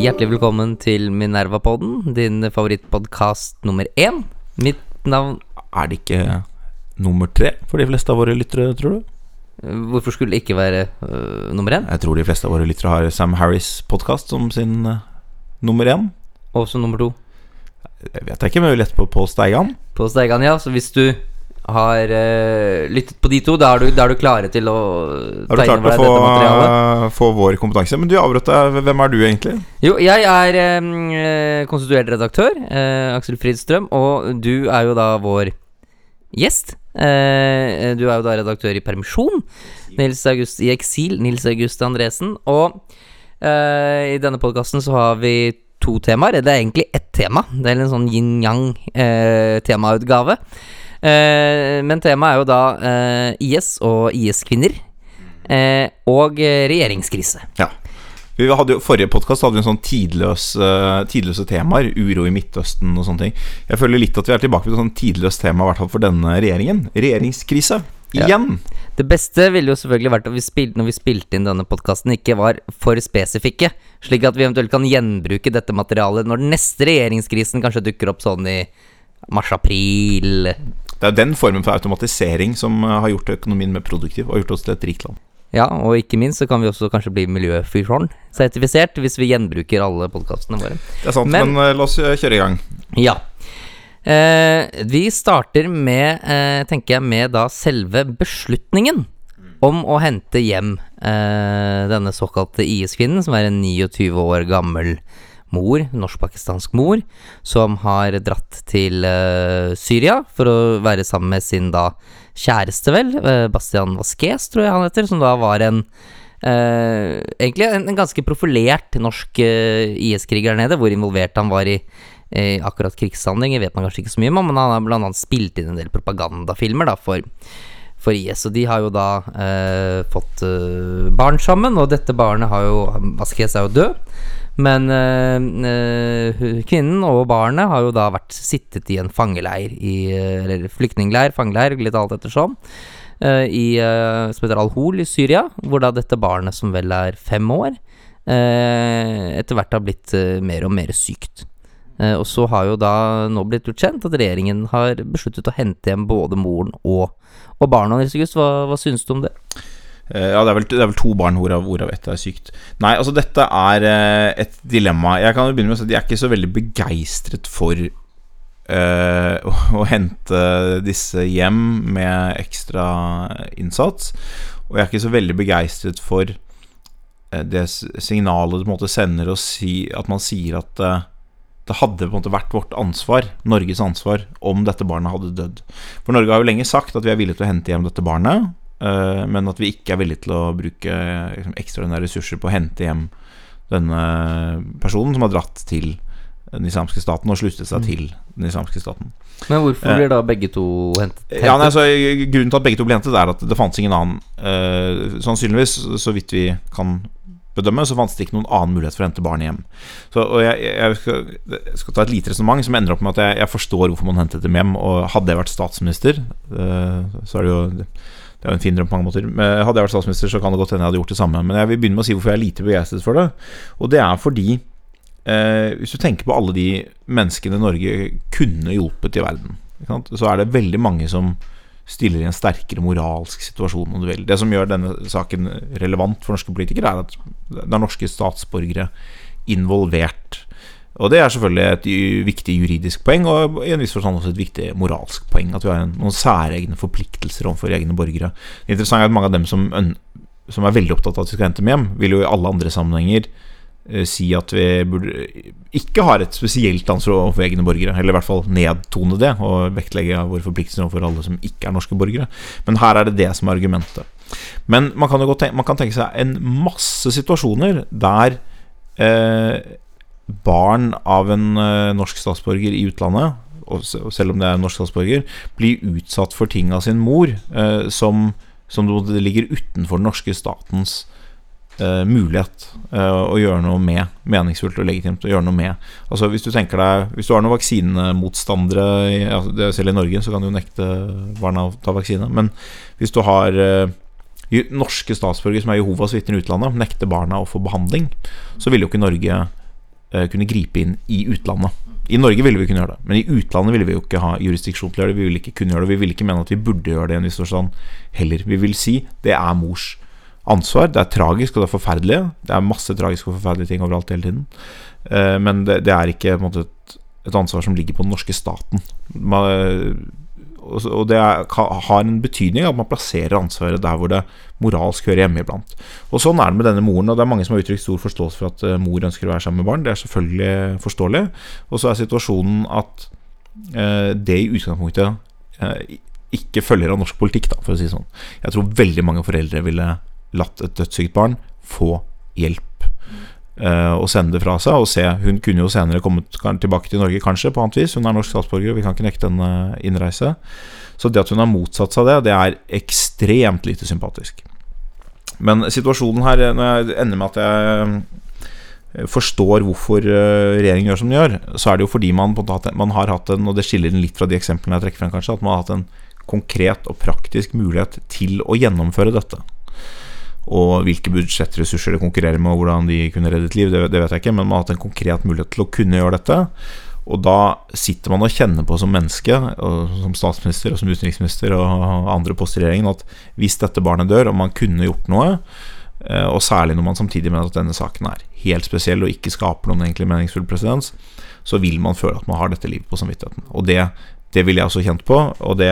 Hjertelig velkommen til Minerva-podden, din favorittpodkast nummer én. Mitt navn Er det ikke nummer tre for de fleste av våre lyttere, tror du? Hvorfor skulle det ikke være uh, nummer én? Jeg tror de fleste av våre lyttere har Sam Harris' podkast som sin uh, nummer én. Og som nummer to Jeg vet ikke, men vi lette på Pål Steigan. på Steigan, ja. Så hvis du har uh, lyttet på de to, da er du, da er du klare til å Har du ta inn klart over å deg få, dette materialet? uh, få vår kompetanse? Men du avbrøt deg. Hvem er du egentlig? Jo, jeg er um, konstituert redaktør, uh, Aksel Fridstrøm, og du er jo da vår gjest. Uh, du er jo da redaktør i permisjon. Nils August i eksil. Nils August Andresen. Og eh, i denne podkasten så har vi to temaer. Det er egentlig ett tema. Det er en sånn yin-yang-temautgave. Eh, men temaet er jo da eh, IS og IS-kvinner. Eh, og eh, regjeringskrise. Ja. Vi hadde jo, forrige podkast hadde vi en sånn tidløs, tidløse temaer. Uro i Midtøsten og sånne ting. Jeg føler litt at vi er tilbake på et sånn tidløst tema, i hvert fall for denne regjeringen. Regjeringskrise. Ja. Igjen. Det beste ville jo selvfølgelig vært at vi spilte, når vi spilte inn denne podkasten, ikke var for spesifikke, slik at vi eventuelt kan gjenbruke dette materialet når den neste regjeringskrisen kanskje dukker opp sånn i mars-april. Det er den formen for automatisering som uh, har gjort økonomien mer produktiv og gjort oss til et rikt land. Ja, og ikke minst så kan vi også kanskje bli miljøfyrtårn-sertifisert hvis vi gjenbruker alle podkastene våre. Det er sant, Men- men, uh, la oss uh, kjøre i gang. Ja. Eh, vi starter med, eh, tenker jeg, med da selve beslutningen om å hente hjem eh, denne såkalte IS-kvinnen, som er en 29 år gammel mor, norsk-pakistansk mor, som har dratt til uh, Syria for å være sammen med sin da kjæreste, vel, eh, Bastian Vasquez, tror jeg han heter, som da var en uh, egentlig en, en ganske profilert norsk IS-kriger der nede, hvor involvert han var i akkurat krigshandlinger, vet man kanskje ikke så mye om, men han har annet spilt inn en del propagandafilmer da, for, for IS. Og de har jo da eh, fått eh, barn sammen, og dette barnet har jo Vasquez er jo død. Men øh, kvinnen og barnet har jo da vært sittet i en fangeleir i eh, Eller flyktningleir, fangeleir, litt alt ettersom. øh, I, øh, som heter Al-Hol i Syria, hvor da dette barnet, som vel er fem år, etter hvert har blitt mer og mer sykt. Og så har jo da nå blitt gjort kjent at regjeringen har besluttet å hente hjem både moren og, og barna. Hva, hva syns du om det? Eh, Ja, det er, vel, det er vel to barn hvorav, hvorav ett er sykt. Nei, altså dette er eh, et dilemma. Jeg kan jo begynne med å si at jeg er ikke så veldig begeistret for uh, å, hente disse hjem med ekstra innsats. Og jeg er ikke så veldig begeistret for det signalet det på en måte sender si, at man sier at uh, det hadde på en måte vært vårt ansvar, Norges ansvar, om dette barnet hadde dødd. For Norge har jo lenge sagt at vi er villige til å hente hjem dette barnet, men at vi ikke er villige til å bruke liksom, ekstraordinære ressurser på å hente hjem denne personen som har dratt til den islamske staten og sluttet seg til den islamske staten. Men hvorfor Eh, blir da begge to hentet? Ja, nei, altså, Grunnen til at begge to ble hentet, er at det fantes ingen annen eh, Sannsynligvis, så vidt vi kan bedømme, så fantes det ikke noen annen mulighet for å hente barnet hjem. Så, og jeg, jeg, skal, jeg skal ta et lite resonnement som ender opp med at jeg, jeg forstår hvorfor man hentet dem hjem. Og hadde jeg vært statsminister, eh, så er det jo det er jo en fin drøm på mange måter. Hadde jeg vært statsminister, så kan det godt hende jeg hadde gjort det samme. Men jeg vil begynne med å si hvorfor jeg er lite begeistret for det. Og det er fordi eh, Hvis du tenker på alle de menneskene Norge kunne hjulpet i verden, så er det veldig mange som stiller i en sterkere moralsk situasjon, om du vil. Det som gjør denne saken relevant for norske politikere, er at det er norske statsborgere involvert. Og det er selvfølgelig et viktig juridisk poeng, og i en viss forstand også et viktig moralsk poeng. At vi har noen særegne forpliktelser overfor egne borgere. Det interessante er at mange av dem som, som er veldig opptatt av at vi skal hente dem hjem, vil jo i alle andre sammenhenger eh, si at vi burde ikke har et spesielt ansvar overfor egne borgere. Eller i hvert fall nedtone det, og vektlegge våre forpliktelser overfor alle som ikke er norske borgere. Men her er det det som er argumentet. Men man kan tenke, man kan tenke seg en masse situasjoner der eh, barn av en eh, norsk statsborger i utlandet, selv om det er en norsk statsborger, blir utsatt for ting av sin mor eh, som, som ligger utenfor den norske statens eh, mulighet å gjøre noe med, meningsfullt og legitimt å gjøre noe med. Altså Hvis du tenker deg Hvis du har noen vaksinemotstandere altså, Selv i Norge så kan du nekte barna å ta vaksine. Men hvis du har norske statsborgere som er Jehovas vitner i utlandet, nekter barna å få behandling, så ville jo ikke Norge kunne gripe inn i utlandet. I Norge ville vi kunne gjøre det, men i utlandet ville vi jo ikke ha jurisdiksjon til å gjøre det. Vi ville ikke kunne gjøre det, vi ville ikke mene at vi burde gjøre det i en viss forstand heller. Vi vil si det er mors ansvar. Det er tragisk og det er forferdelig. Det er masse tragiske og forferdelige ting overalt hele tiden. Eh, men det, er ikke måte, et ansvar som ligger på den norske staten. Man, og det er, har en betydning at man plasserer ansvaret der hvor det moralsk hører hjemme iblant. Og Sånn er det med denne moren. og Det er mange som har uttrykt stor forståelse for at eh, mor ønsker å være sammen med barn. Det er selvfølgelig forståelig. Og så er situasjonen at eh, det i utgangspunktet eh, ikke følger av norsk politikk, da, for å si det sånn. Jeg tror veldig mange foreldre ville latt et dødssykt barn få hjelp. Eh, og sende det fra seg og se. Hun kunne jo senere kommet tilbake til Norge, kanskje, på annet vis. Hun er norsk statsborger, og vi kan ikke nekte henne innreise. Så det at hun har motsatt seg det, det er ekstremt lite sympatisk. Men situasjonen her, når jeg ender med at jeg eh, forstår hvorfor eh, regjeringen gjør som den gjør, så er det jo fordi man, man har hatt en Og det skiller den litt fra de eksemplene jeg trekker frem, kanskje. At man har hatt en konkret og praktisk mulighet til å gjennomføre dette. Og hvilke budsjettressurser det konkurrerer med, og hvordan de kunne redde et liv, det, vet jeg ikke, men man har hatt en konkret mulighet til å kunne gjøre dette. Og da sitter man og kjenner på som menneske, som statsminister og som utenriksminister og andre poster i regjeringen, at hvis dette barnet dør, og man kunne gjort noe, eh, og særlig når man samtidig mener at denne saken er helt spesiell og ikke skaper noen egentlig meningsfull presedens, så vil man føle at man har dette livet på samvittigheten. Og det, det ville jeg også kjent på, og det,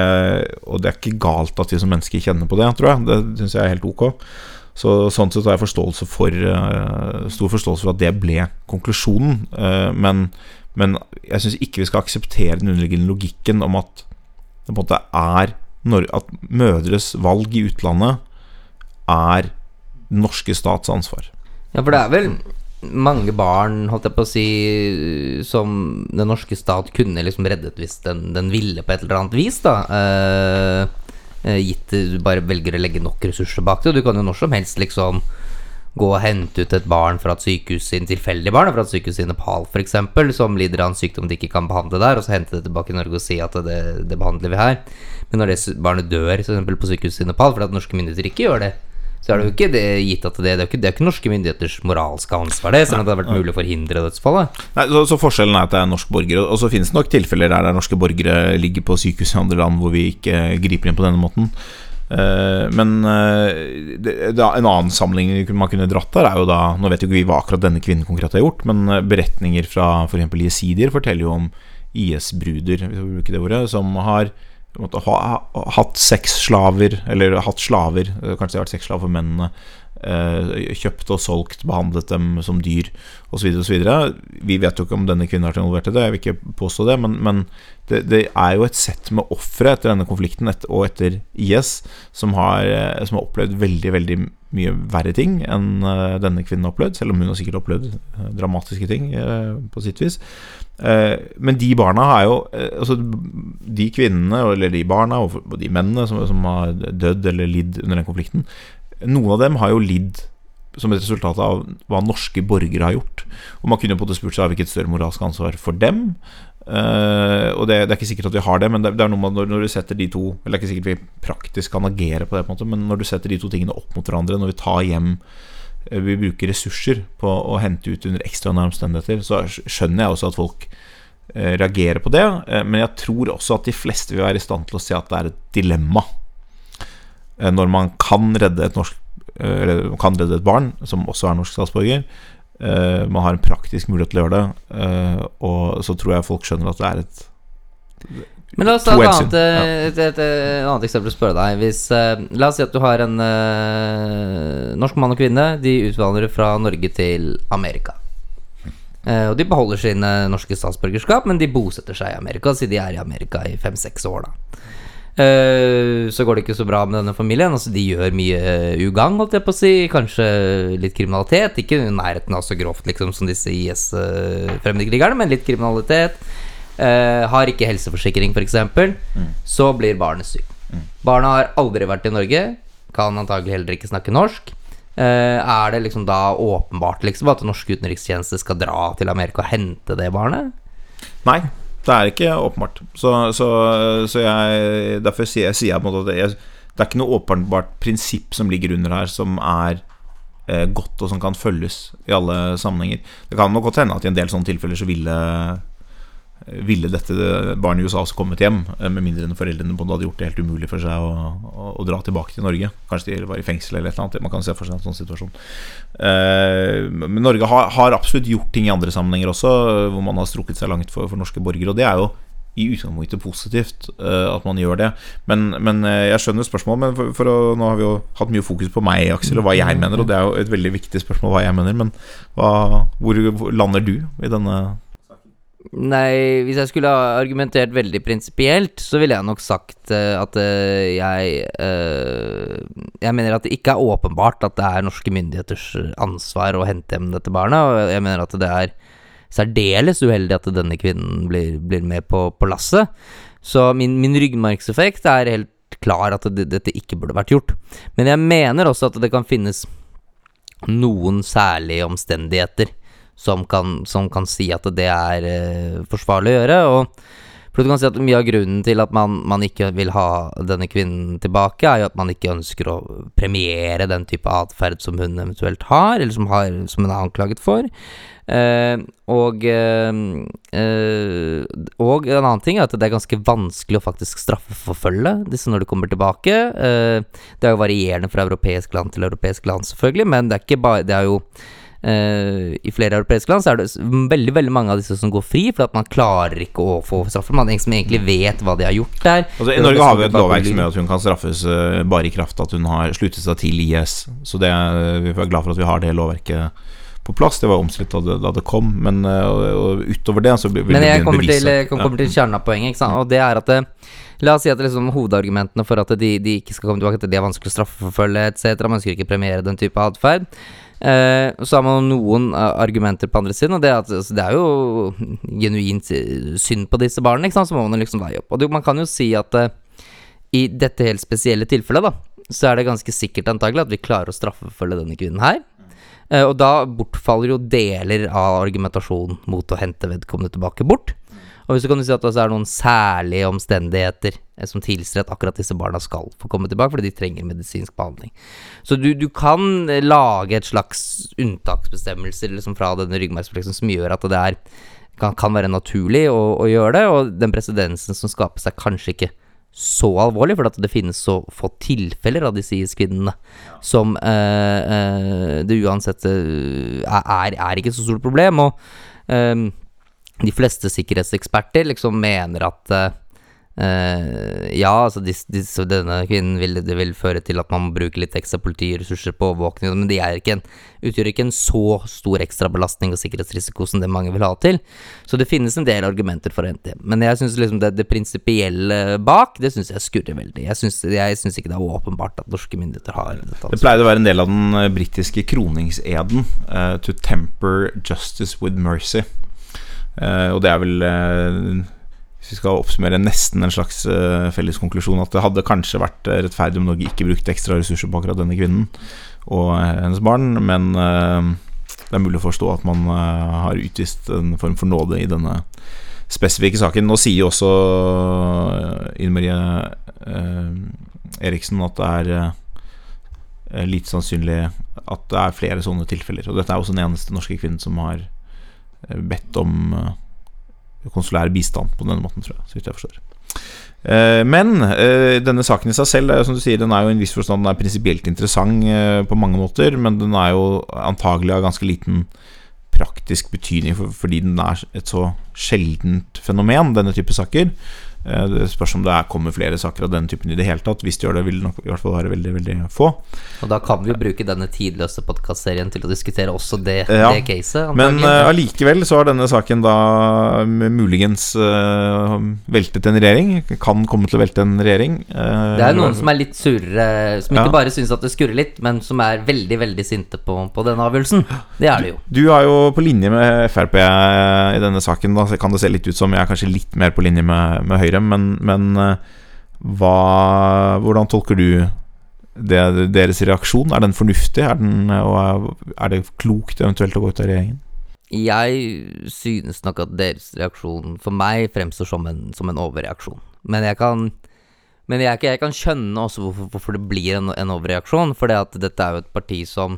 og det er ikke galt at vi som mennesker kjenner på det, tror jeg. Det syns jeg er helt ok. Så Sånn sett har jeg forståelse for, eh, stor forståelse for at det ble konklusjonen. eh, men, men jeg syns ikke vi skal akseptere den underliggende logikken om at det på en måte er at mødres valg i utlandet er norske stats ansvar. Ja, for det er vel mange barn, holdt jeg på å si, som den norske stat kunne liksom reddet hvis den, den ville på et eller annet vis, da. Eh, gitt du bare velger å legge nok ressurser bak det. Og du kan jo når som helst liksom gå og hente ut et barn fra et sykehus i en tilfeldig barn fra et sykehus i Nepal f.eks., som lider av en sykdom de ikke kan behandle der, og så hente det tilbake i Norge og si at det, det behandler vi her. Men når det barnet dør eksempel, på sykehuset i Nepal fordi at norske myndigheter ikke gjør det, så er det jo ikke det gitt at det, det, er ikke, det er ikke norske myndigheters moralske ansvar, det, selv om det har vært mulig å forhindre dødsfallet. Nei, så, så forskjellen er at det er norsk borger, og så finnes det nok tilfeller der, der norske borgere ligger på sykehus i andre land hvor vi ikke griper inn på denne måten. Uh, men uh, det, det, en annen sammenligning man kunne dratt der, er jo da Nå vet jo ikke vi hva akkurat denne kvinnen konkret har gjort, men eh, beretninger fra f.eks. Jesidier forteller jo om IS-bruder, hvis vi bruker det ordet, som har måte, ha, ha, hatt sexslaver, eller hatt slaver, eh, kanskje de har vært seks slaver for mennene, kjøpt og solgt, behandlet dem som dyr, osv. osv. Vi vet jo ikke om denne kvinnen har vært involvert i det, jeg vil ikke påstå det, men, men det, det er jo et sett med ofre etter denne konflikten et, og etter IS som har, eh, som har opplevd veldig, veldig mye verre ting enn eh, denne kvinnen har opplevd, selv om hun har sikkert opplevd eh, dramatiske ting eh, på sitt vis. Eh, Men de barna har jo eh, Altså de kvinnene, eller de barna og de mennene som, som har dødd eller lidd under den konflikten, noen av dem har jo lidd som et resultat av hva norske borgere har gjort. Og man kunne jo på en måte spurt seg hvilket større moralsk ansvar for dem. Uh, og det, det er ikke sikkert at vi har det, men det, det er noe med når, når du setter de to Eller det er ikke sikkert vi praktisk kan agere på det, på en måte men når du setter de to tingene opp mot hverandre, når vi tar hjem eh, Vi bruker ressurser på å hente ut under ekstraordinære omstendigheter, så skjønner jeg også at folk eh, reagerer på det. men jeg tror også at de fleste vil være i stand til å se at det er et dilemma når man kan redde et norsk eh, Eller kan redde et barn, som også er norsk statsborger. Eh, man har en praktisk mulighet til å gjøre det, eh, og så tror jeg folk skjønner at det er et Men la oss ta et annet, eh, et, et, et annet eksempel og spørre deg. Hvis, eh, la oss si at du har en eh, norsk mann og kvinne. De utvandrer fra Norge til Amerika. Eh, og de beholder sine norske statsborgerskap, men de bosetter seg i Amerika, siden de er i Amerika i fem-seks år. da Eh, Så går det ikke så bra med denne familien. Altså De gjør mye eh, ugagn, holdt jeg på å si. Kanskje litt kriminalitet. Ikke i nærheten av så grovt liksom som disse IS-fremmedkrigerne, men litt kriminalitet. Uh, har ikke helseforsikring, f.eks. Mm. Så blir barnet sykt. Barna har aldri vært i Norge. Kan antagelig heller ikke snakke norsk. Uh, er det liksom da åpenbart liksom at norsk utenrikstjeneste skal dra til Amerika og hente det barnet? Nei, det er ikke åpenbart. Så, så, så jeg Derfor sier jeg, sier jeg på en måte at jeg, det er ikke noe åpenbart prinsipp som ligger under her, som er eh, godt og som kan følges i alle sammenhenger. Det kan nok godt hende at i en del sånne tilfeller så ville ville dette barnet i USA også kommet hjem, eh, med mindre enn foreldrene både hadde gjort det helt umulig for seg å, å, å, dra tilbake til Norge. Kanskje de var i fengsel eller et eller annet. Man kan se for seg en sånn situasjon. Eh, men Norge har, har, absolutt gjort ting i andre sammenhenger også, hvor man har strukket seg langt for, for norske borgere. Og det er jo i utgangspunktet positivt uh, at man gjør det. Men, men jeg skjønner spørsmålet. Men for, for å, nå har vi jo hatt mye fokus på meg, Aksel, og hva jeg mener. Og det er jo et veldig viktig spørsmål hva jeg mener. Men hva, hvor, hvor lander du i denne Nei, hvis jeg skulle ha argumentert veldig prinsipielt, så ville jeg nok sagt uh, at uh, jeg uh, Jeg mener at det ikke er åpenbart at det er norske myndigheters ansvar å hente hjem dette barna. og jeg mener at det er særdeles uheldig at denne kvinnen blir, blir med på, på, lasset. Så min, min ryggmargseffekt er helt klar at det, dette ikke burde vært gjort. Men jeg mener også at det kan finnes noen særlige omstendigheter som kan, som kan si at det er uh, forsvarlig å gjøre. og du kan si at Mye av grunnen til at man, man, ikke vil ha denne kvinnen tilbake, er jo at man ikke ønsker å premiere den type atferd som hun eventuelt har, eller som, har, som hun er anklaget for. Eh, og, eh, og en annen ting er at det er ganske vanskelig å faktisk straffeforfølge disse når de kommer tilbake. Eh, det er jo varierende fra europeisk land til europeisk land, selvfølgelig, men det er bare Det er jo I flere europeiske land så er det veldig veldig mange av disse som går fri, for at man klarer ikke å få straffer. Man som egentlig vet hva de har gjort der. Altså, I Norge har vi et lovverk som gjør at hun kan straffes bare i kraft at hun har sluttet seg til IS. Så det vi er glad for at vi har det lovverket på plass. Det var omstridt da, da, det kom, men uh, utover det så vil Men jeg kommer til, jeg kommer til kjernen av poenget, og det er at det, eh, La oss si at liksom, hovedargumentene for at de, de, ikke skal komme tilbake at de er vanskelig å straffeforfølge etc., man ønsker ikke premiere den type atferd. Uh, så har man noen uh, argumenter på andre siden, og det er at altså, det er jo genuint synd på disse barna, så må man liksom veie opp. Og det, man kan jo si at uh, i dette helt spesielle tilfellet, da, så er det ganske sikkert antagelig at vi klarer å straffeforfølge denne kvinnen her. Uh, og da bortfaller jo deler av argumentasjonen mot å hente vedkommende tilbake bort. Og hvis du kan si at det er noen særlige omstendigheter eh, som tilsier at akkurat disse barna skal få komme tilbake, fordi de trenger medisinsk behandling. Så du, du kan eh, lage et slags unntaksbestemmelse liksom fra denne ryggmargsrefleksen som gjør at det er, kan, kan, være naturlig å, å, gjøre det, og den presedensen som skaper seg, kanskje ikke så alvorlig, for at det finnes så få tilfeller av disse IS-kvinnene som uh, uh, det uansett uh, er, er, ikke så stort problem. Og de fleste sikkerhetseksperter liksom mener at Uh, ja, altså dis, dis, denne kvinnen vil, det vil føre til at man må bruke litt ekstra politiressurser på overvåkning, men de ikke en, utgjør ikke en så stor ekstrabelastning og sikkerhetsrisiko som det mange vil ha til. Så det finnes en del argumenter for NT. Men jeg syns liksom det, det prinsipielle bak, det syns jeg skurrer veldig. Jeg syns ikke det er åpenbart at norske myndigheter har dette. Det pleide å være en del av den eh, britiske kroningseden, uh, to temper justice with mercy. Uh, og det er vel hvis vi skal oppsummere nesten en slags uh, felles konklusjon, at det hadde kanskje vært eh, rettferdig om Norge ikke brukte ekstra ressurser på akkurat denne kvinnen og hennes barn, men det er mulig å forstå at man har utvist en form for nåde i denne spesifikke saken. Nå sier jo også Ine Marie Eriksen at det er lite sannsynlig at det er flere sånne tilfeller. Og dette er også den eneste norske kvinnen som har bedt om konsulær bistand på denne måten, tror jeg, så vidt jeg forstår. Eh, men eh, denne saken i seg selv som du sier, den er jo i en viss forstand prinsipielt interessant eh, på mange måter, men den er jo antagelig av ganske liten praktisk betydning fordi den er et så sjeldent fenomen, denne type saker. Eh, det spørs om det er, kommer flere saker av den typen i det hele tatt. Hvis det gjør det, vil det nok i hvert fall være veldig veldig få. Og da kan vi jo bruke denne tidløse podkastserien til å diskutere også det, ja, det caset. Men uh, så har denne saken da muligens uh, veltet en regjering. Kan komme til å velte en regjering. Uh, det er noen som er litt surere, som ikke ja. bare syns at det skurrer litt, men som er veldig, veldig sinte på, på denne avgjørelsen. Det er det jo. Du, du er jo på linje med Frp i denne saken, da kan det se litt ut som jeg er kanskje litt mer på linje med, med Høyre. Men, men eh, hva, hvordan tolker du det, deres reaksjon? Er den fornuftig? Er, den, og er det klokt eventuelt å gå ut av regjeringen? Jeg synes nok at deres reaksjon for meg fremstår som en, som en overreaksjon. Men jeg kan Men jeg, jeg kan skjønne også hvorfor, hvorfor det blir en, en overreaksjon. For dette er jo et parti som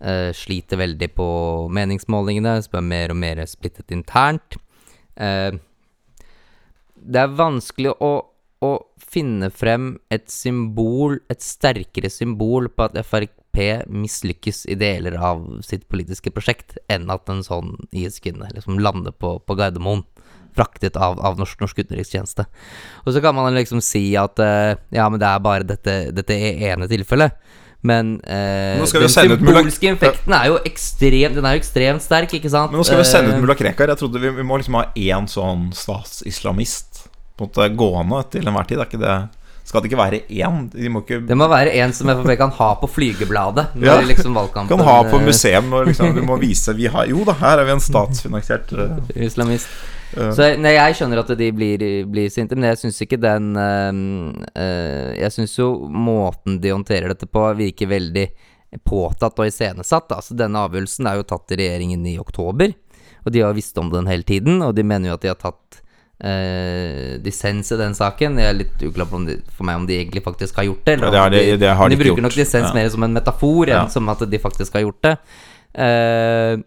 eh, sliter veldig på meningsmålingene, som er mer og mer splittet internt. Eh, det er vanskelig å, å, finne frem et symbol, et sterkere symbol på at Frp mislykkes i deler av sitt politiske prosjekt, enn at en sånn IS-kvinne liksom lander på, på Gardermoen fraktet av, av norsk, norsk, utenrikstjeneste. Og så kan man liksom si at uh, ja, men det er bare dette, dette ene tilfellet. Men uh, den symbolske infekten er jo ekstremt Den er jo ekstremt sterk, ikke sant? Men nå skal vi sende ut eh, mulla Krekar. Jeg trodde vi, vi må liksom ha én sånn statsislamist på en måte gående til enhver tid. Er ikke det skal det ikke være én? De må ikke Det må være en som Frp kan ha på flygebladet. ja. liksom Kan ha på museum Og liksom, du må vise vi har, Jo da, her er vi en statsfinansiert uh, Islamist. Så nei, jeg skjønner at de blir, blir sinte, men jeg syns ikke den uh, uh, Jeg syns jo måten de håndterer dette på, virker veldig påtatt og iscenesatt. Altså, denne avgjørelsen er jo tatt i regjeringen i oktober, og de har visst om den hele tiden. Og de mener jo at de har tatt uh, dissens i den saken. Jeg er litt uklar på de, for meg om de egentlig faktisk har gjort det. Eller ja, det, det, det har de, de bruker gjort. nok dissens ja. mer som en metafor enn som at de faktisk har gjort det. Uh,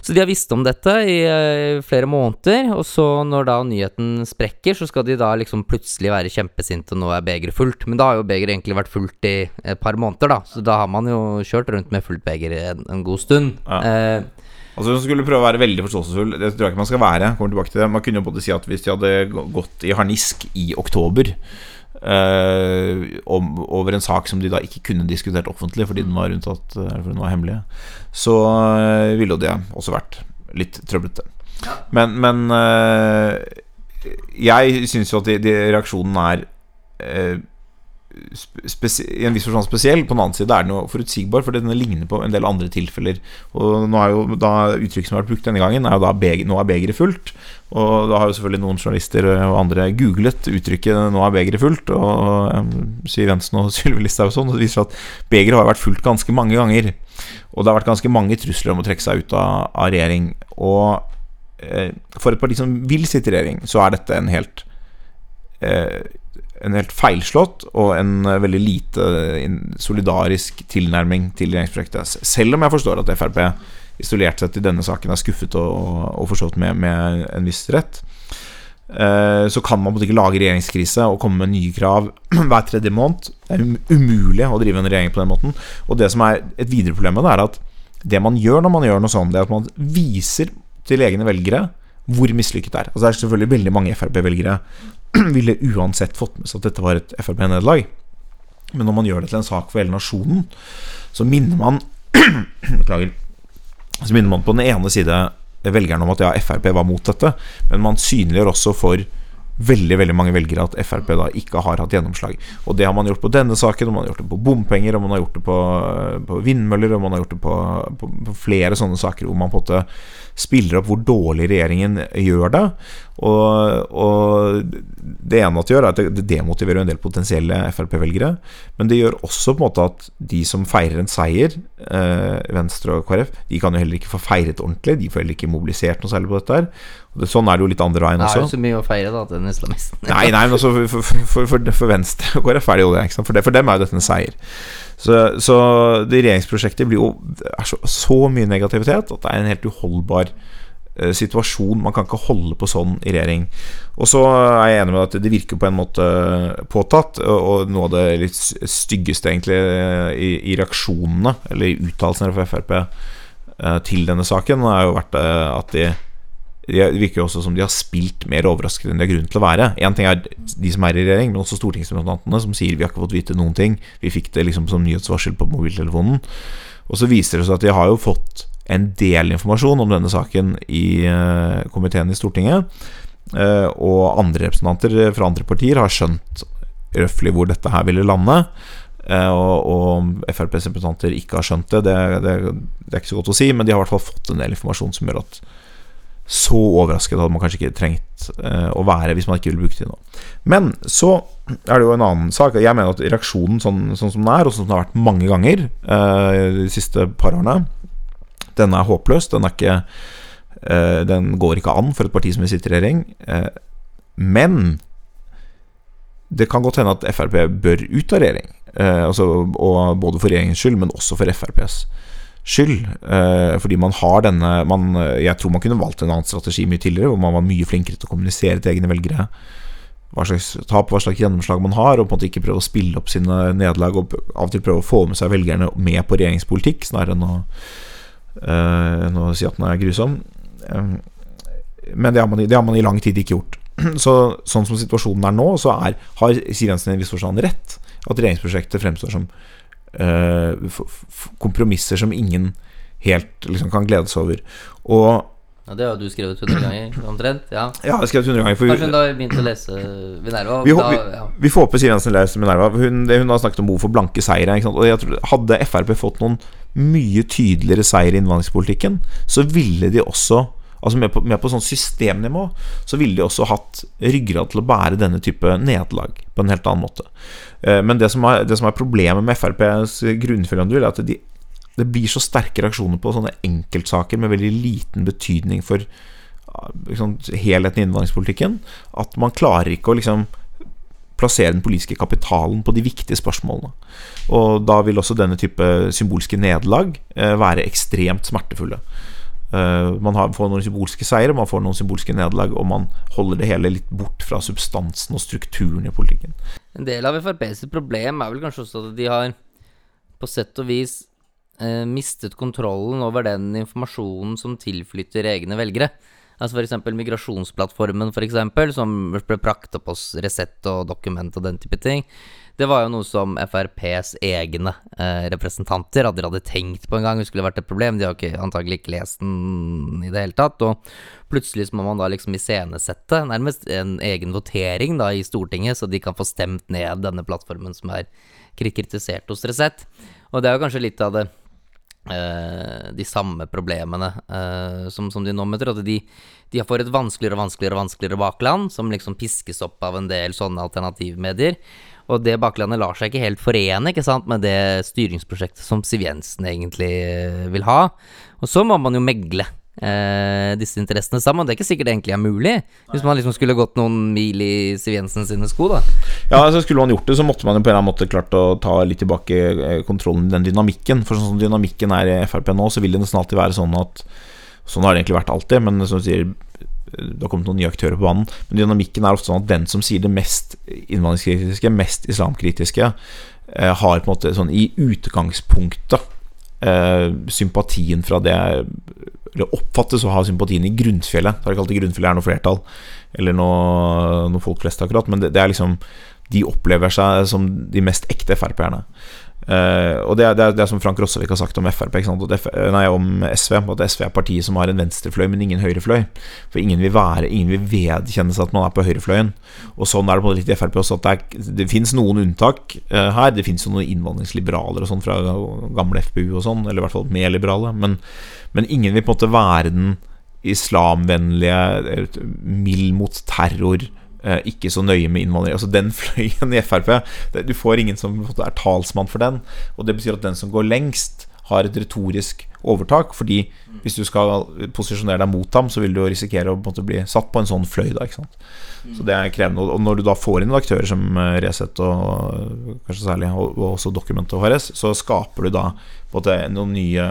så de har visst om dette i uh, flere måneder, og så når da nyheten sprekker, så skal de da liksom plutselig være kjempesinte, og nå er begeret fullt. Men da har jo begeret egentlig vært fullt i et par måneder, da, så da har man jo kjørt rundt med fullt beger en, en god stund. Ja. Uh, Altså Hun skulle prøve å være veldig forståelsesfull. Det tror jeg ikke man skal være. Kommer tilbake til det Man kunne jo både si at hvis de hadde gått i harnisk i oktober øh, om, over en sak som de da ikke kunne diskutert offentlig fordi den var unntatt fordi den var hemmelig, så øh, ville jo det også vært litt trøblete. Ja. Men, men øh, jeg syns jo at de, de reaksjonen er i en viss forstand spesiell. På den annen side er den jo forutsigbar, for den ligner på en del andre tilfeller. Og nå er jo da Uttrykket som har vært brukt denne gangen, er jo da beger, 'nå er begeret fullt'. Og da har jo selvfølgelig noen journalister og andre googlet uttrykket 'nå er begeret fullt', og um, Siv Jensen og Sylvi Listhaug og sånn, og det viser at begeret har vært fullt ganske mange ganger. Og det har vært ganske mange trusler om å trekke seg ut av, av regjering. Og eh, for et parti som vil sitte i regjering, så er dette en helt eh, en helt feilslått og en eh, veldig lite eh, solidarisk tilnærming til regjeringsprosjektet. Selv om jeg forstår at Frp isolert sett i denne saken er skuffet og, og forstått med, med, en viss rett, eh, så kan man ikke lage regjeringskrise og komme med nye krav hver tredje måned. Det er umulig å drive en regjering på den måten. Og det som er et videre problem med det, er at det man gjør når man gjør noe sånt, det er at man viser til egne velgere hvor mislykket det er. Altså Det er selvfølgelig veldig mange Frp-velgere ville uansett fått med seg at dette var et Frp-nederlag. Men når man gjør det til en sak for hele nasjonen, så minner man Beklager. Så minner man på den ene side velgerne om at ja, Frp var mot dette, men man synliggjør også for veldig veldig mange velgere at Frp da ikke har hatt gjennomslag. Og det har man gjort på denne saken, og man har gjort det på bompenger, og man har gjort det på, på vindmøller, og man har gjort det på, på, på flere sånne saker hvor man på en måte spiller opp hvor dårlig regjeringen gjør det. Og, og det ene at det gjør, er at det demotiverer en del potensielle Frp-velgere. Men det gjør også på en måte at de som feirer en seier, eh, Venstre og KrF, de kan jo heller ikke få feiret ordentlig. De får heller ikke mobilisert noe særlig på dette her. Sånn er det jo litt andre veien også. Det er jo så mye å feire, da, til en islamist. nei, nei, men altså for, for, for, for, Venstre og KrF er det jo det. For, det, for dem er jo dette en seier. Så, så det regjeringsprosjektet blir jo er så, så, mye negativitet at det er en helt uholdbar situasjon. Man kan ikke holde på sånn i regjering. Og så er jeg enig med at det virker på en måte påtatt. Og, noe av det litt styggeste egentlig eh, i, i reaksjonene, eller i uttalelsene fra Frp eh, til denne saken, har jo vært eh, at de det virker jo også som de har spilt mer overraskende enn de har grunn til å være. Én ting er de som er i regjering, men også stortingsrepresentantene som sier vi har ikke fått vite noen ting. Vi fikk det liksom som nyhetsvarsel på mobiltelefonen. Og så viser det seg at de har jo fått en del informasjon om denne saken i uh, komiteen i Stortinget. Uh, og andre representanter fra andre partier har skjønt røftlig hvor dette her ville lande. Uh, og, og FrPs representanter ikke har skjønt det, det, det, det er ikke så godt å si, men de har i hvert fall fått en del informasjon som gjør at så overrasket hadde man kanskje ikke trengt å være hvis man ikke ville bruke det nå. Men så er det jo en annen sak. Jeg mener at reaksjonen sånn, sånn som den er, og sånn som den har vært mange ganger de siste par årene, den er håpløs. Den er ikke uh, Den går ikke an for et parti som vil sitte i regjering. men det kan godt hende at Frp bør ut av regjering. Eh, altså, og både for regjeringens skyld, men også for FrPs skyld. Fordi man har denne man, Jeg tror man kunne valgt en annen strategi mye tidligere, hvor man var mye flinkere til å kommunisere til egne velgere hva slags tap, hva slags gjennomslag man har, og på en måte ikke prøve å spille opp sine nederlag, og av og til prøve å få med seg velgerne med på regjeringspolitikk, snarere enn å, uh, enn å si at den er grusom. Men det har, man, det har, man, i lang tid ikke gjort. Så Sånn som situasjonen er nå, så er, har Siv Jensen i en viss forstand rett. At regjeringsprosjektet fremstår som uh, kompromisser som ingen helt liksom, kan glede seg over. Og ja, Det har du skrevet 100 ganger, omtrent? Ja, ja jeg har skrevet 100 ganger. Kanskje hun da har begynt å lese Minerva? Vi, da, ja. vi, får håpe Siv Jensen leser Minerva. Hun, hun, har snakket om behov for blanke seire. Og jeg tror, hadde Frp fått noen mye tydeligere seier i innvandringspolitikken, så ville de også Altså med på, med på sånn systemnivå, så ville de også hatt ryggrad til å bære denne type nederlag på en helt annen måte. Eh, men det som er, det som er problemet med FrPs grunnfølgende er at de det blir så sterke reaksjoner på sånne enkeltsaker med veldig liten betydning for liksom, helheten i innvandringspolitikken, at man klarer ikke å liksom plassere den politiske kapitalen på de viktige spørsmålene. Og da vil også denne type symbolske nederlag eh, være ekstremt smertefulle. Uh, man får noen symbolske seire, man får noen symbolske nederlag, og man holder det hele litt bort fra substansen og strukturen i politikken. En del av FrPs problem er vel kanskje også at de har på sett og vis eh, mistet kontrollen over den informasjonen som tilflytter egne velgere. Altså f.eks. migrasjonsplattformen, for eksempel, som ble prakt opp hos Resett og Dokument og den type ting. Det var jo noe som FrPs egne eh, representanter aldri hadde tenkt på engang skulle vært et problem. De har ikke, antagelig ikke lest den i det hele tatt. Og plutselig må man da liksom iscenesette nærmest en egen votering da i Stortinget, så de kan få stemt ned denne plattformen som er kritisert hos Resett. Og det er jo kanskje litt av det de samme problemene uh, som, som, de nå møter. At de, de får et vanskeligere og vanskeligere vanskeligere bakland, som liksom piskes opp av en del sånne alternativmedier. Og det baklandet lar seg ikke helt forene ikke sant, med det styringsprosjektet som Siv Jensen egentlig uh, vil ha. Og så må man jo megle eh, disse interessene sammen. Det er ikke sikkert det egentlig er mulig, hvis man liksom skulle gått noen mil i Siv Jensen sine sko, da. Ja, altså skulle man gjort det, så måtte man jo på en eller annen måte klart å ta litt tilbake eh, kontrollen i den dynamikken. For sånn som dynamikken er i Frp nå, så vil det nesten alltid være sånn at Sånn har det egentlig vært alltid, men som du sier det har kommet noen nye aktører på banen. Men dynamikken er ofte sånn at den som sier det mest innvandringskritiske, mest islamkritiske, eh, har på en måte sånn i utgangspunktet eh, sympatien fra det eller oppfattes å ha sympatien i grunnfjellet. Det har ikke alltid grunnfjellet er noe flertall, eller noe, noe folk flest, akkurat. Men det, det, er liksom De opplever seg som de mest ekte Frp-erne. Uh, og det er, det, er, det er, som Frank Rossevik har sagt om Frp nei, om SV, at SV er partiet som har en venstrefløy, men ingen høyrefløy. For ingen vil være Ingen vil vedkjenne seg at man er på høyrefløyen. Og sånn er det på litt i Frp også, at det, er, det fins noen unntak uh, her. Det fins jo noen innvandringsliberalere og sånn fra gamle FPU og sånn, eller i hvert fall mer liberale. Men men ingen vil på en måte være den islamvennlige, mild mot terror, eh, ikke så nøye med innvandring. Altså Den fløyen i Frp Du får ingen som er talsmann for den. Og det betyr at den som går lengst, har et retorisk overtak. Fordi hvis du skal posisjonere deg mot ham, så vil du risikere å på bli satt på en sånn fløy. Da, så det er krevende. Og når du da får inn aktører som eh, Resett og kanskje særlig og, også Document og HRS, så skaper du da måte noen nye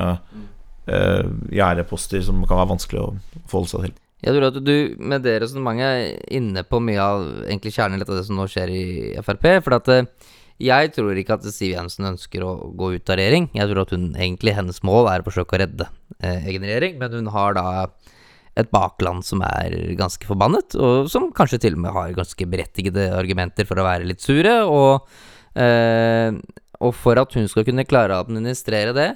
eh, gjerdeposter som kan være vanskelig å forholde seg til. Jeg tror at du med det resonnementet er inne på mye av egentlig kjernen av det som nå skjer i Frp. For at uh, jeg tror ikke at Siv Jensen ønsker å gå ut av regjering. Jeg tror at hun egentlig hennes mål er å forsøke å redde eh, egen regjering, men hun har da et bakland som er ganske forbannet, og som kanskje til og med har ganske berettigede argumenter for å være litt sure. Og, og for at hun skal kunne klare å administrere det,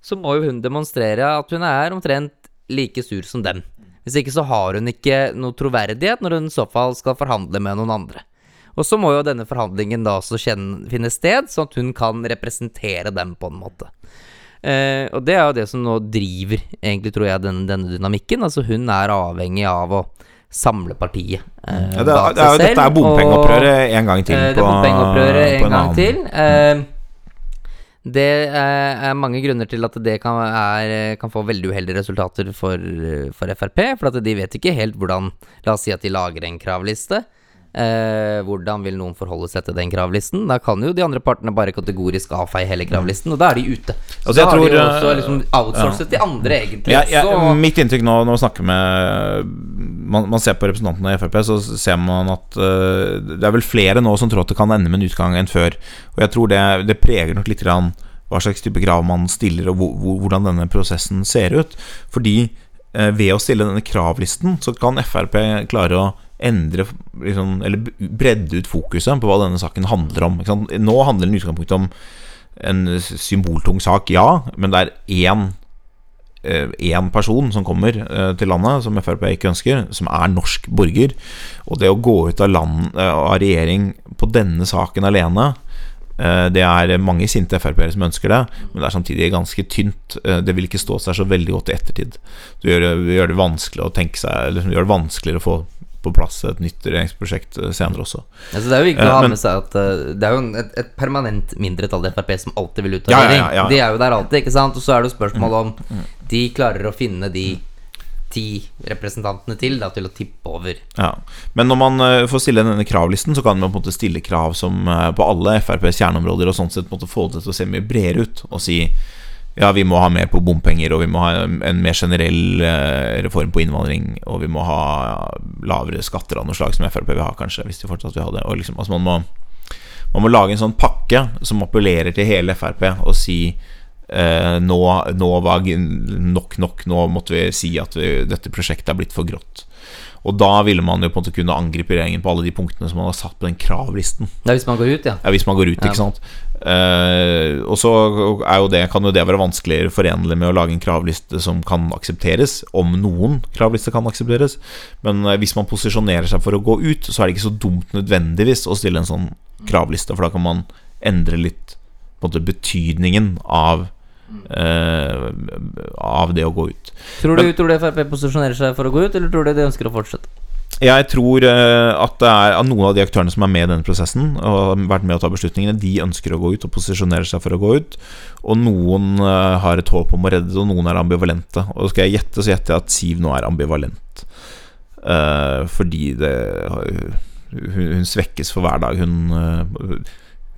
så må jo hun demonstrere at hun er omtrent like sur som dem. Hvis ikke så har hun ikke noe troverdighet når hun i så fall skal forhandle med noen andre. Og så må jo denne forhandlingen da også finne sted, sånn at hun kan representere dem på en måte. Eh, og det er jo det som nå driver, egentlig tror jeg, denne, denne dynamikken. Altså hun er avhengig av å samle partiet eh, ja, det, bak seg selv. Dette er bompengeopprøret en gang til. På, det er bompengeopprøret en gang til. Eh, det er mange grunner til at det kan, er, kan få veldig uheldige resultater for, for, Frp. For at de vet ikke helt hvordan La oss si at de lager en kravliste. Eh, hvordan vil noen forholde seg til den kravlisten? Da kan jo de andre partene bare kategorisk avfeie hele kravlisten, og da er de ute. Så Altså, da har de jo også eh, liksom outsourcet de andre, egentlig. Ja, ja, så, mitt inntrykk nå når man snakker med man, man ser på representantene i Frp, så ser man at uh, det er vel flere nå som tror at det kan ende med en utgang enn før. Og jeg tror det, det preger nok litt grann hva slags type krav man stiller, og hvor, hvor, hvordan denne prosessen ser ut. Fordi eh, ved å stille denne kravlisten, så kan Frp klare å endre liksom, Eller bredde ut fokuset på hva denne saken handler om. Nå handler den i utgangspunktet om en symboltung sak, ja, men det er én én person som kommer eh, til landet, som Frp ikke ønsker, som er norsk borger. Og det å gå ut av, land, eh, av regjering på denne saken alene eh, det er mange sinte Frp-ere som ønsker det, men det er samtidig ganske tynt. Eh, Det vil ikke stå seg så veldig godt i ettertid. Det gjør, det gjør det vanskelig å tenke seg Eller gjør det vanskeligere å få på plass et nytt regjeringsprosjekt eh, senere også. altså, det er jo viktig Eh, å ha med seg at eh, det er jo et, et permanent mindretall i Frp som alltid vil ut av Ja, regjering. ja, Mm, ja. De er jo der alltid, ikke sant? Og så er det jo spørsmål om de klarer å finne de ti representantene til da, til å tippe over. Ja. Men når man uh, får stille denne kravlisten, så kan man på en måte stille krav som uh, på alle FrPs kjerneområder, og sånn sett måtte få det til å se mye bredere ut. Og si ja, vi må ha mer på bompenger, og vi må ha en, mer generell eh, reform på innvandring, og vi må ha lavere skatter av noe slag, som Frp vil ha, kanskje, hvis de fortsatt vil ha det. Og liksom, altså man må man må lage en sånn pakke som appellerer til hele Frp, og si eh, nå, nå var nok nok, nå måtte vi si at vi, dette prosjektet er blitt for grått. Og da ville man jo på en måte kunne angripe regjeringen på alle de punktene som man har satt på den kravlisten. Er hvis man går ut, ja. Ja, hvis man går ut, Ja. ikke sant. Uh, og så er jo det, kan jo det være vanskeligere forenlig med å lage en kravliste som kan aksepteres, om noen kravliste kan aksepteres. Men eh, hvis man posisjonerer seg for å gå ut, så er det ikke så dumt nødvendigvis å stille en sånn kravliste, for da kan man endre litt på en måte betydningen av eh, av det å gå ut. Tror du, Men- tror du Frp posisjonerer seg for å gå ut, eller tror du de ønsker å fortsette? Jeg tror eh, at det er at noen av de aktørene som er med i denne prosessen, og har vært med å ta beslutningene, de ønsker å gå ut og posisjonerer seg for å gå ut. Og noen eh, har et håp om å redde det, og noen er ambivalente. Og skal jeg gjette, så gjetter jeg at Siv nå er ambivalent. Fordi det hun, hun svekkes for hver dag. Hun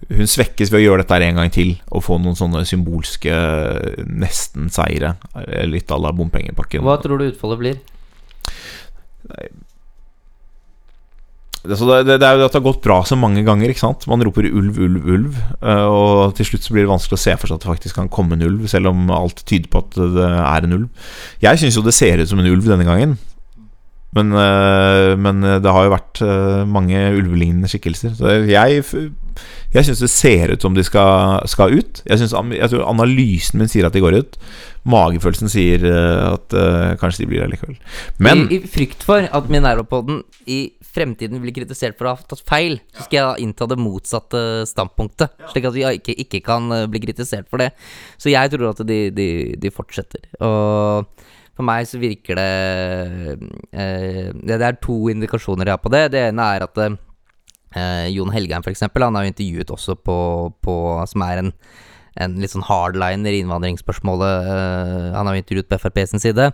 hun svekkes ved å gjøre dette en gang til og få noen sånne symbolske nesten-seire. Litt à la bompengepakken. Hva tror du utfallet blir? Nei. det, det, det er jo at det har gått bra så mange ganger. ikke sant? Man roper 'ulv, ulv, ulv', eh, og til slutt så blir det vanskelig å se for seg at det faktisk kan komme en ulv, selv om alt tyder på at det er en ulv. Jeg syns jo det ser ut som en ulv denne gangen, men, eh, men det har jo vært eh, mange ulvelignende skikkelser. Så jeg jeg syns det ser ut som de skal, skal ut. Jeg, synes, jeg tror analysen min sier at de går ut. Magefølelsen sier eh, at uh, kanskje de blir der likevel. Men I, I frykt for at Minerva-podden i fremtiden blir kritisert for å ha tatt feil, så skal jeg innta det motsatte standpunktet. Slik at vi ikke, ikke kan eh, bli kritisert for det. Så jeg tror at de, de, de fortsetter. Og for meg så virker det eh, det, det er to indikasjoner jeg har på det. Det ene er at eh, Jon Helgheim, eksempel, han har jo intervjuet også på, på Som er en, en litt sånn hardliner i innvandringsspørsmålet. eh, han har jo intervjuet på Frp sin side,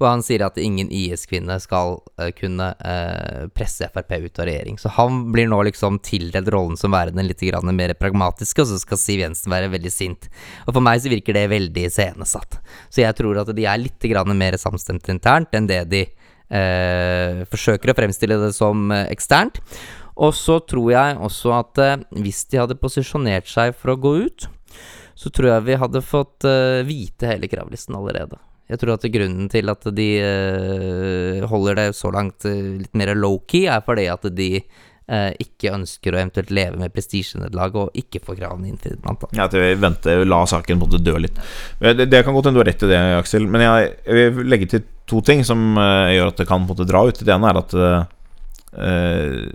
og han sier at ingen IS-kvinne skal eh, kunne eh, presse Frp ut av regjering. Så han blir nå liksom tildelt rollen som værende litt grann mer pragmatiske, og så skal Siv Jensen være veldig sint. Og for meg så virker det veldig iscenesatt. Så jeg tror at de er litt mer samstemte internt enn det de eh, forsøker å fremstille det som eh, eksternt. Og så tror jeg også at eh, hvis de hadde posisjonert seg for å gå ut, så tror jeg vi hadde fått eh, vite hele kravlisten allerede. Jeg tror at grunnen til at de eh, holder det så langt litt mer low-key, er fordi at de ikke ønsker å eventuelt leve med prestisjenederlag og ikke få kravene innfridd, blant annet. Ja, at vi venter, la saken måtte dø litt. Det, det kan godt hende du har rett i det, Aksel. Men jeg, jeg vil legge til to ting som gjør at det kan måtte dra ut. Det ene er at eh,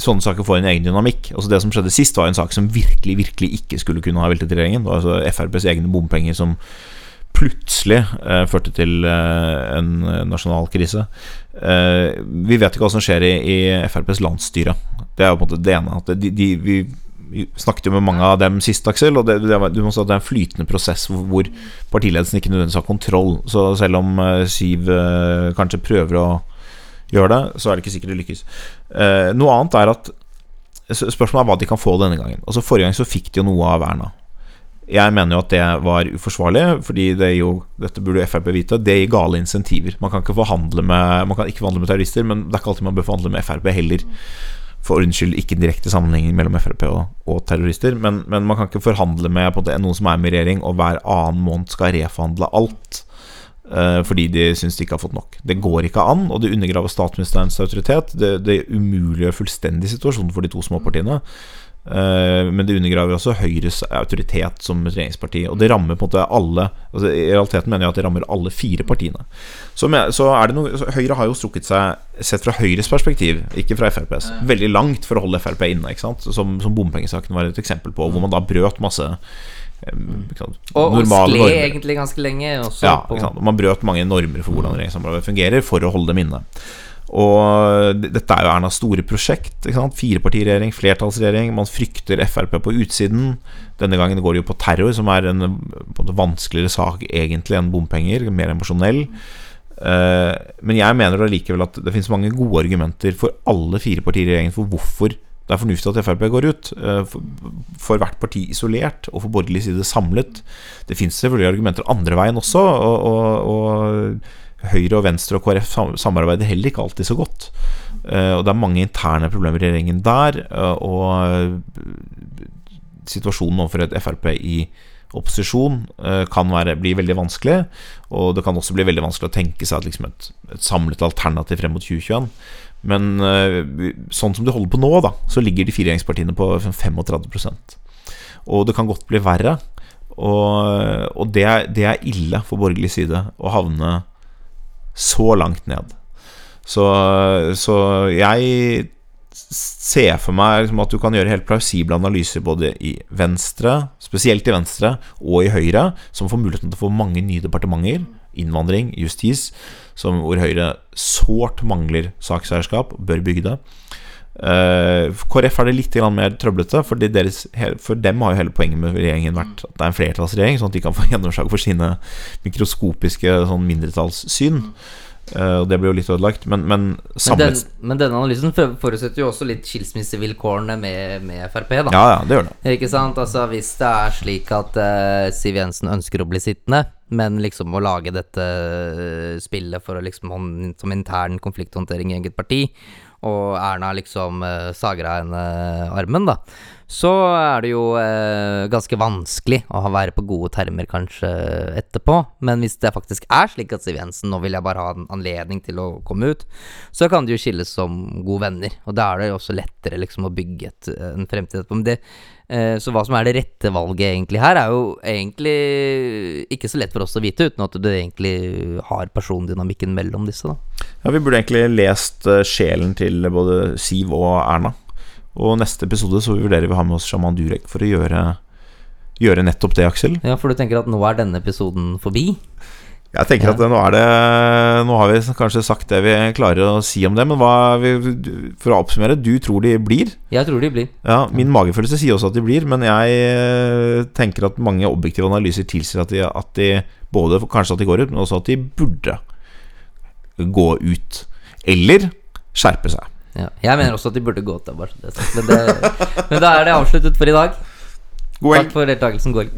sånne saker får en egen dynamikk. Altså Det som skjedde sist, var en sak som virkelig virkelig ikke skulle kunne ha veltet regjeringen. Det var altså FrPs egne bompenger som plutselig eh, førte til eh, en nasjonal krise. Eh, vi vet ikke hva som skjer i, i FrPs landsstyre. Det er jo på en måte det ene. At de, de, vi, snakket jo med mange av dem sist, Aksel, og det, det, du må si at det er en flytende prosess hvor, hvor partiledelsen ikke nødvendigvis har kontroll. Så selv om eh, Siv eh, kanskje prøver å gjør det, så er det ikke sikkert det lykkes. Eh, noe annet er at Spørsmålet er hva de kan få denne gangen. Altså Forrige gang så fikk de jo noe av Erna. Jeg mener jo at det var uforsvarlig, fordi det jo Dette burde jo Frp vite. Det gir gale insentiver. Man kan ikke forhandle med Man kan ikke forhandle med terrorister, men det er ikke alltid man bør forhandle med Frp heller. For ordens skyld ikke direkte sammenheng mellom Frp og, og terrorister. Men, men, man kan ikke forhandle med på noen som er med i regjering, og hver annen måned skal reforhandle alt. Uh, fordi de syns de ikke har fått nok. Det går ikke an, og det undergraver statsministerens autoritet. Det, det umuliggjør fullstendig situasjonen for de to småpartiene. Uh, men det undergraver også Høyres autoritet som regjeringsparti. Og det rammer på en måte alle altså I realiteten mener jeg at det rammer alle fire partiene. Så, er det noe Høyre har jo strukket seg, sett fra Høyres perspektiv, ikke fra FrPs, veldig langt for å holde Frp inne. Ikke? Som, som bompengesaken var et eksempel på, hvor man da brøt masse og, og skled egentlig ganske lenge. ja, og Man brøt mange normer for hvordan regjeringssamarbeidet fungerer, for å holde dem inne. Og dette er jo Ernas store prosjekt. Firepartiregjering, flertallsregjering. Man frykter Frp på utsiden. Denne gangen går det jo på terror, som er en, en vanskeligere sak egentlig enn bompenger. Mer emosjonell. Uh, men jeg mener likevel at det finnes mange gode argumenter for alle fire partier i regjeringen for hvorfor det er fornuftig at Frp går ut. Eh, for hvert parti isolert, og for borgerlig side samlet. Det fins selvfølgelig argumenter andre veien også, og, og, og, Høyre og Venstre og KrF samarbeider heller ikke alltid så godt. Eh, og det er mange interne problemer i regjeringen der, eh, og situasjonen overfor et Frp i opposisjon kan være, bli veldig vanskelig. Og det kan også bli veldig vanskelig å tenke seg liksom et, et samlet alternativ frem mot 2021. Men eh, sånn som det holder på nå, da, så ligger de fire regjeringspartiene på 35% Og det kan godt bli verre. Og, og det, er, det, er, ille for borgerlig side å havne så langt ned. Så, så jeg ser for meg liksom, at du kan gjøre helt plausible analyser både i Venstre, spesielt i Venstre, og i Høyre, som får muligheten til å få mange nye departementer. Innvandring, justis, som, hvor Høyre sårt mangler sakseierskap, bør bygge det. Uh, KrF er det litt mer trøblete, for, deres, for, dem har jo hele poenget med regjeringen vært at det er en flertallsregjering, sånn at de kan få gjennomslag for sine mikroskopiske sånn mindretallssyn. Uh, og det ble jo litt ødelagt, men, men samlet men, den, denne analysen forutsetter jo også litt skilsmissevilkårene med, med Frp, da. Ja, ja, det gjør det. Ikke sant? Altså, hvis det er slik at uh, Siv Jensen ønsker å bli sittende, men liksom å lage dette uh, spillet for å liksom som intern konflikthåndtering i eget parti, og Erna liksom uh, sager av henne armen, da så er det jo eh, ganske vanskelig å være på gode termer kanskje etterpå. Men hvis det faktisk er slik at Siv Jensen nå vil jeg bare ha en anledning til å komme ut, så kan de jo skilles som gode venner. Og da er det jo også lettere liksom å bygge et, en fremtid etterpå. Men det, eh, så hva som er det rette valget egentlig her, er jo egentlig ikke så lett for oss å vite, uten at du egentlig har persondynamikken mellom disse, da. Ja, vi burde egentlig lest uh, sjelen til både Siv og Erna. Og neste episode så vurderer vi å ha med oss sjaman Durek for å gjøre, gjøre nettopp det, Aksel. Ja, for du tenker at nå er denne episoden forbi? Jeg tenker ja. at nå er det Nå har vi kanskje sagt det vi klarer å si om det, men hva For å oppsummere, du tror de blir? Jeg tror de blir. Ja, Min magefølelse sier også at de blir, men jeg eh, tenker at mange objektive analyser tilsier at de, at de både kanskje at de går ut, men også at de burde gå ut. Eller skjerpe seg. Ja, jeg mener også at de burde gå til bare det, men, det, men da er det avsluttet for i dag. God Takk for deltakelsen, Gorg.